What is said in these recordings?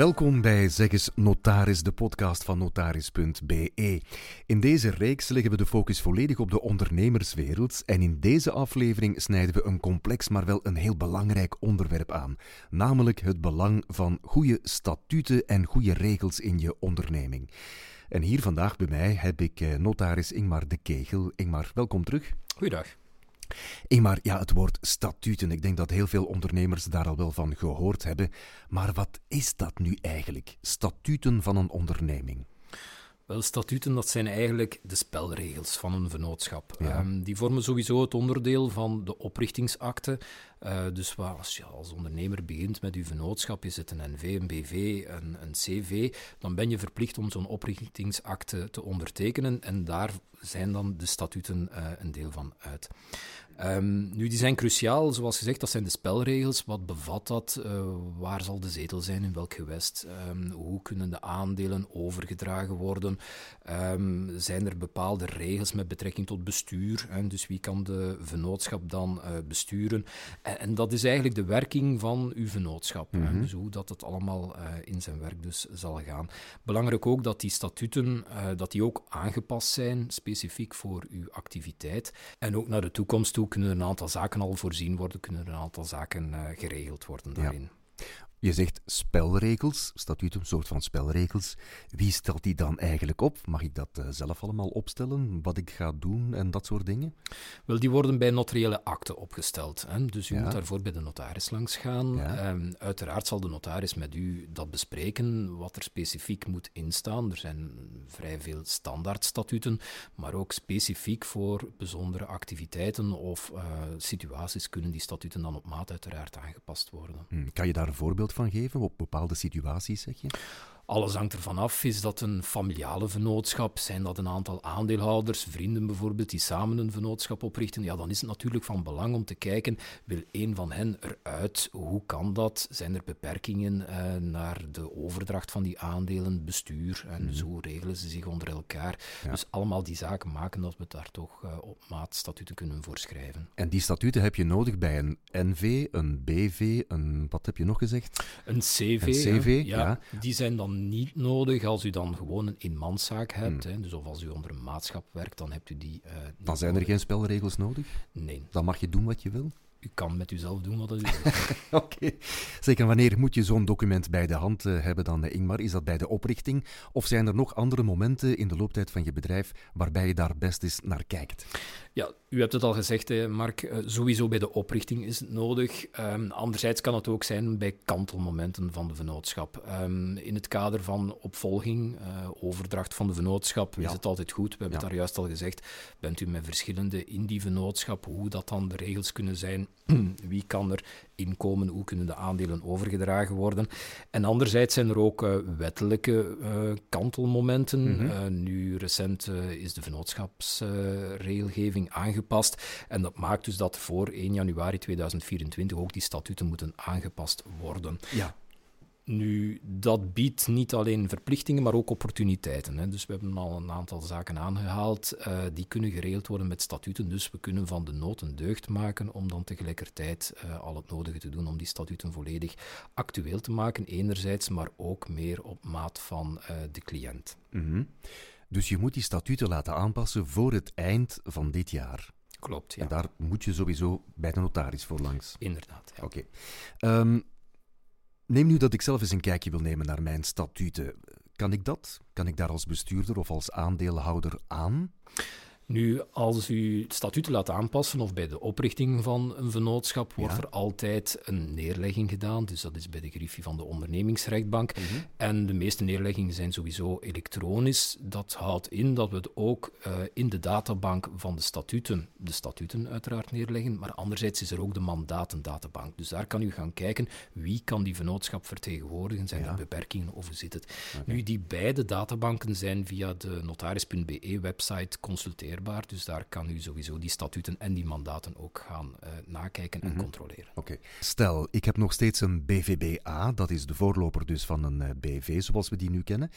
Welkom bij Zeggens Notaris, de podcast van notaris.be. In deze reeks leggen we de focus volledig op de ondernemerswereld en in deze aflevering snijden we een complex, maar wel een heel belangrijk onderwerp aan, namelijk het belang van goede statuten en goede regels in je onderneming. En hier vandaag bij mij heb ik eh, notaris Ingmar de Kegel. Ingmar, welkom terug. Goeiedag. Eenmaar, ja, het woord statuten. Ik denk dat heel veel ondernemers daar al wel van gehoord hebben. Maar wat is dat nu eigenlijk? Statuten van een onderneming? Wel, statuten dat zijn eigenlijk de spelregels van een vennootschap. Ehm, die vormen sowieso het onderdeel van de oprichtingsakte. Uh, dus waar, als je als ondernemer begint met je vennootschap, is het een NV, een BV, een, een CV, dan ben je verplicht om zo'n oprichtingsakte te ondertekenen. En daar zijn dan de statuten uh, een deel van uit. Um, nu, die zijn cruciaal, zoals gezegd, dat zijn de spelregels. Wat bevat dat? Uh, waar zal de zetel zijn, in welk gewest? Um, hoe kunnen de aandelen overgedragen worden? Um, zijn er bepaalde regels met betrekking tot bestuur? Hè? Dus wie kan de vennootschap dan uh, besturen? En, en, dat is eigenlijk de werking van uw vennootschap. Mm -hmm. Dus hoe dat het allemaal uh, in zijn werk dus zal gaan. Belangrijk ook dat die statuten dat die ook aangepast zijn, specifiek voor uw activiteit. En ook naar de toekomst toe kunnen er een aantal zaken al voorzien worden, kunnen er een aantal zaken uh, geregeld worden daarin. Ja. Je zegt spelregels, statuut een soort van spelregels. Wie stelt die dan eigenlijk op? Mag ik dat uh, zelf allemaal opstellen? Wat ik ga doen en dat soort dingen? Wel, die worden bij notariële akten opgesteld. Hè? Dus u ja. moet daarvoor bij de notaris langs gaan. Ja. Um, uiteraard zal de notaris met u dat bespreken, wat er specifiek moet instaan. Er zijn vrij veel standaard statuten, maar ook specifiek voor bijzondere activiteiten of uh, situaties kunnen die statuten dan op maat uiteraard aangepast worden. Hmm. Kan je daar een voorbeeld van geven op bepaalde situaties, zeg je? Alles hangt ervan af. Is dat een familiale vennootschap? Zijn dat een aantal aandeelhouders, vrienden bijvoorbeeld, die samen een vennootschap oprichten? Ja, dan is het natuurlijk van belang om te kijken, wil een van hen eruit? Hoe kan dat? Zijn er beperkingen uh, naar de overdracht van die aandelen, bestuur? En mm. zo regelen ze zich onder elkaar. Ja. Dus allemaal die zaken maken dat we daar toch uh, op maat statuten kunnen voorschrijven. En die statuten heb je nodig bij een NV, een BV, een, wat heb je nog gezegd? Een CV. Een CV, ja. ja. Die zijn dan niet nodig als u dan gewoon een eenmanszaak hebt. Hmm. Hè, dus of als u onder een maatschap werkt, dan hebt u die. Uh, dan zijn er geen spelregels nodig? Nee. Dan mag je doen wat je wil? U kan met uzelf doen wat u wil. Oké. Okay. Zeker, wanneer moet je zo'n document bij de hand uh, hebben dan, uh, Ingmar? Is dat bij de oprichting? Of zijn er nog andere momenten in de looptijd van je bedrijf waarbij je daar best eens naar kijkt? Ja, u hebt het al gezegd, hè, Mark. Uh, sowieso bij de oprichting is het nodig. Um, anderzijds kan het ook zijn bij kantelmomenten van de vennootschap. Um, in het kader van opvolging, overdracht van de vennootschap, ja. is het altijd goed. We hebben ja. het daar juist al gezegd. Bent u met verschillende in die vennootschap, hoe dat dan de regels kunnen zijn? Wie kan er inkomen? Hoe kunnen de aandelen overgedragen worden? En anderzijds zijn er ook uh, wettelijke uh, kantelmomenten. Mm -hmm. uh, nu recent is de vennootschapsregelgeving aangepast. En dat maakt dus dat voor 1 januari 2024 ook die statuten moeten aangepast worden. Ja. Nu, dat biedt niet alleen verplichtingen, maar ook opportuniteiten. Hè. Dus we hebben al een aantal zaken aangehaald. Uh, die kunnen geregeld worden met statuten. Dus we kunnen van de nood een deugd maken om dan tegelijkertijd uh, al het nodige te doen om die statuten volledig actueel te maken, enerzijds, maar ook meer op maat van uh, de cliënt. Mm -hmm. Dus je moet die statuten laten aanpassen voor het eind van dit jaar. Klopt, ja. En daar moet je sowieso bij de notaris voor langs. Inderdaad. Ja. Oké. Okay. Um, Neem nu dat ik zelf eens een kijkje wil nemen naar mijn statuten. Kan ik dat? Kan ik daar als bestuurder of als aandeelhouder aan? Nu, als u het statuut laat aanpassen of bij de oprichting van een vennootschap, wordt ja. er altijd een neerlegging gedaan. Dus dat is bij de griffie van de ondernemingsrechtbank. Mm -hmm. En de meeste neerleggingen zijn sowieso elektronisch. Dat houdt in dat we het ook uh, in de databank van de statuten, de statuten uiteraard neerleggen, maar anderzijds is er ook de mandatendatabank. Dus daar kan u gaan kijken wie kan die vennootschap vertegenwoordigen, zijn ja. er beperkingen of hoe zit het. Okay. Nu, die beide databanken zijn via de notaris.be website Dus daar kan u sowieso die statuten en die mandaten ook gaan uh, nakijken en mm -hmm. controleren. Oké. Okay. Stel, ik heb nog steeds een BVBA, dat is de voorloper dus van een uh, BV zoals we die nu kennen.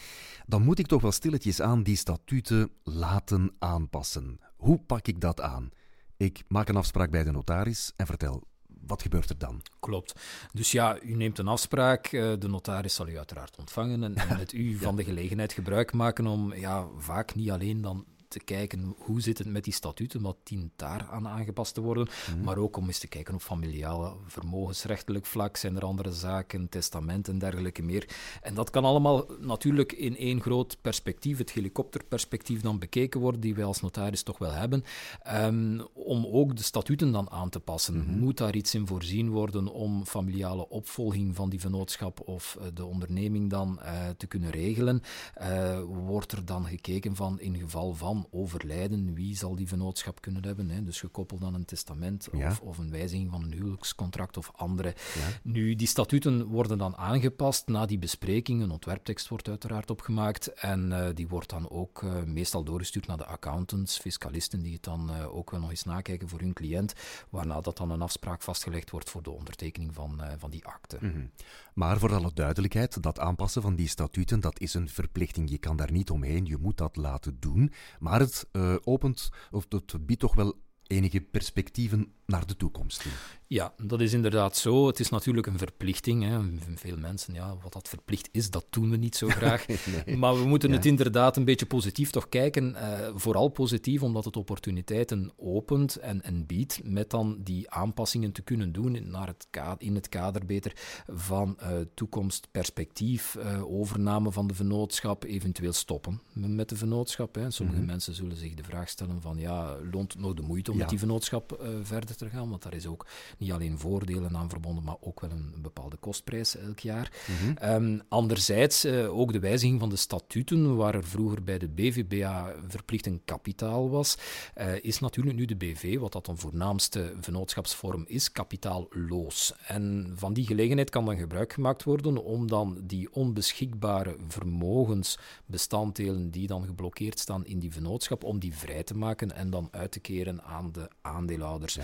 Dan moet ik toch wel stilletjes aan die statuten laten aanpassen. Hoe pak ik dat aan? Ik maak een afspraak bij de notaris en vertel, wat gebeurt er dan? Klopt. Dus ja, u neemt een afspraak. Eh, de notaris zal u uiteraard ontvangen en, en met u van de gelegenheid gebruik maken om ja, vaak niet alleen dan te kijken hoe zit het met die statuten, wat dient daar aan aangepast te worden, mhm. maar ook om eens te kijken op familiale vermogensrechtelijk vlak, zijn er andere zaken, testament en dergelijke meer. En dat kan allemaal natuurlijk in één groot perspectief, het helikopterperspectief dan bekeken worden, die wij als notaris toch wel hebben, um, om ook de statuten dan aan te passen. Mhm. Moet daar iets in voorzien worden om familiale opvolging van die vennootschap of uh, de onderneming dan uh, te kunnen regelen? Uh, wordt er dan gekeken van in geval van overlijden, wie zal die vennootschap kunnen hebben? Hè? Dus gekoppeld aan een testament of, of, een wijziging van een huwelijkscontract of andere. Nu, die statuten worden dan aangepast na die bespreking. Een ontwerptekst wordt uiteraard opgemaakt en uh, die wordt dan ook uh, meestal doorgestuurd naar de accountants, fiscalisten, die het dan uh, ook wel nog eens nakijken voor hun cliënt, waarna dat dan een afspraak vastgelegd wordt voor de ondertekening van, van die akte. Mm -hmm. Maar voor alle duidelijkheid, dat aanpassen van die statuten, dat is een verplichting. Je kan daar niet omheen, je moet dat laten doen. Maar het uh, opent, of het biedt toch wel enige perspectieven naar de toekomst Ja, dat is inderdaad zo. Het is natuurlijk een verplichting. Hè. Veel mensen, ja, wat dat verplicht is, dat doen we niet zo graag. Maar we moeten het inderdaad een beetje positief toch kijken. Uh, vooral positief, omdat het opportuniteiten opent en, en biedt met dan die aanpassingen te kunnen doen naar het kader, in het kader beter van uh, toekomstperspectief, uh, overname van de vennootschap, eventueel stoppen met de vennootschap. Hè. Sommige mm -hmm. mensen zullen zich de vraag stellen van, ja, loont het nog de moeite om ja. met die vennootschap verder te gaan? Want daar is ook niet alleen voordelen aan verbonden, maar ook wel een bepaalde kostprijs elk jaar. Mm um, anderzijds uh, ook de wijziging van de statuten, waar er vroeger bij de BVBA verplicht een kapitaal was, uh, is natuurlijk nu de BV, wat dat een voornaamste vennootschapsvorm is, kapitaalloos. En van die gelegenheid kan dan gebruik gemaakt worden om dan die onbeschikbare vermogensbestanddelen die dan geblokkeerd staan in die vennootschap, om die vrij te maken en dan uit te keren aan de aandeelhouders. Ja.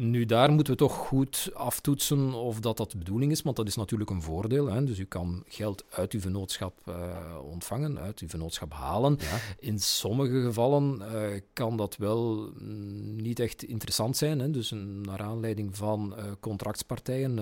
Nu, daar moeten we toch goed aftoetsen of dat dat de bedoeling is, want dat is natuurlijk een voordeel. Hè? Dus u kan geld uit uw vennootschap uh, ontvangen, uit uw vennootschap halen. Ja. In sommige gevallen uh, kan dat wel mm, niet echt interessant zijn. Hè? Dus een, naar aanleiding van uh, contractspartijen,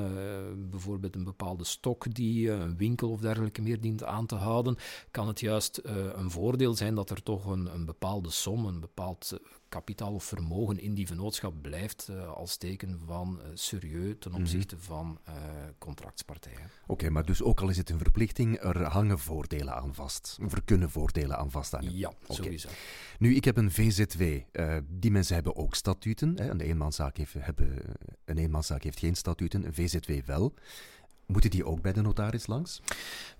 bijvoorbeeld een bepaalde stok die een winkel of dergelijke meer dient aan te houden, kan het juist een voordeel zijn dat er toch een, een bepaalde som, een bepaald kapitaal of vermogen in die vennootschap blijft uh, als teken van uh, serieus ten mhm. opzichte mm -hmm. van uh, contractspartijen. Oké, okay, maar dus ook al is het een verplichting, er hangen voordelen aan vast. Of er kunnen voordelen aan vast hangen. Ja, okay. sowieso. Nu, ik heb een VZW. die mensen hebben ook statuten. Hè. Een, eenmanszaak heeft, hebben, een eenmanszaak heeft geen statuten, een VZW wel. Moeten die ook bij de notaris langs?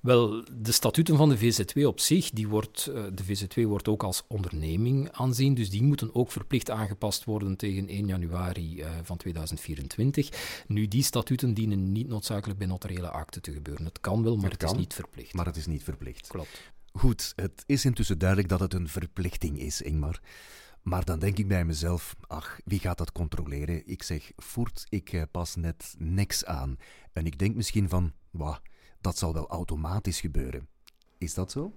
Wel, de statuten van de VZW op zich, die wordt, eh, de VZW wordt ook als onderneming aanzien, dus die moeten ook verplicht aangepast worden tegen 1 januari uh, van 2024. Nu, die statuten dienen niet noodzakelijk bij notariële akten te gebeuren. Het kan wel, maar het, het is niet verplicht. Maar het is niet verplicht. Klopt. Goed, het is intussen duidelijk dat het een verplichting is, Ingmar. Maar dan denk ik bij mezelf, ach, wie gaat dat controleren? Ik zeg, voert, ik eh, pas net niks aan. En ik denk misschien van, wauw, dat zal wel automatisch gebeuren. Is dat zo?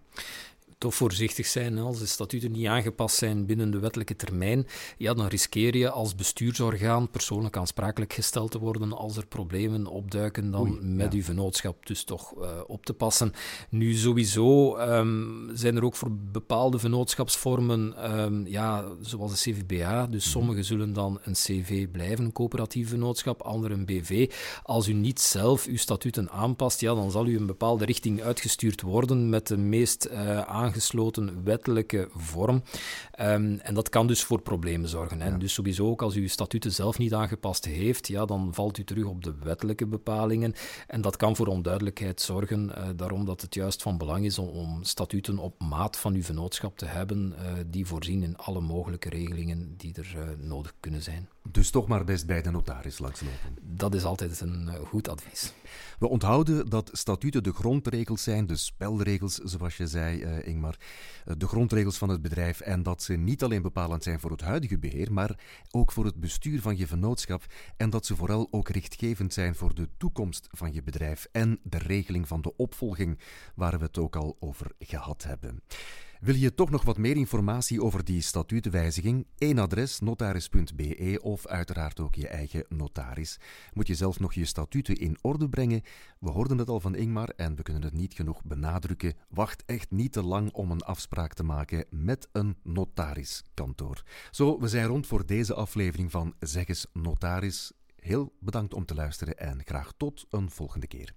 Toch voorzichtig zijn. Als de statuten niet aangepast zijn binnen de wettelijke termijn, ja, dan riskeer je als bestuursorgaan persoonlijk aansprakelijk gesteld te worden als er problemen opduiken dan Oei, met ja. uw vennootschap dus toch uh, op te passen. Nu sowieso um, zijn er ook voor bepaalde vennootschapsvormen, um, ja, zoals de CVBA, dus mm sommigen zullen dan een CV blijven, een coöperatief vennootschap, anderen een BV. Als u niet zelf uw statuten aanpast, ja, dan zal u een bepaalde richting uitgestuurd worden met de meest uh, aangesloten wettelijke vorm. Um, en dat kan dus voor problemen zorgen. Hè. Ja. Dus sowieso ook als u uw statuten zelf niet aangepast heeft, ja, dan valt u terug op de wettelijke bepalingen. En dat kan voor onduidelijkheid zorgen. Uh, daarom dat het juist van belang is om, om, statuten op maat van uw vennootschap te hebben, uh, die voorzien in alle mogelijke regelingen die er uh, nodig kunnen zijn. Dus toch maar best bij de notaris langslopen. Dat is altijd een goed advies. We onthouden dat statuten de grondregels zijn, de spelregels, zoals je zei, uh, Ingmar. De grondregels van het bedrijf en dat ze niet alleen bepalend zijn voor het huidige beheer, maar ook voor het bestuur van je vennootschap en dat ze vooral ook richtgevend zijn voor de toekomst van je bedrijf en de regeling van de opvolging, waar we het ook al over gehad hebben. Wil je toch nog wat meer informatie over die statutenwijziging? Eén adres, notaris.be of uiteraard ook je eigen notaris. Moet je zelf nog je statuten in orde brengen? We hoorden het al van Ingmar en we kunnen het niet genoeg benadrukken. Wacht echt niet te lang om een afspraak te maken met een notariskantoor. Zo, we zijn rond voor deze aflevering van Zeg eens Notaris. Heel bedankt om te luisteren en graag tot een volgende keer.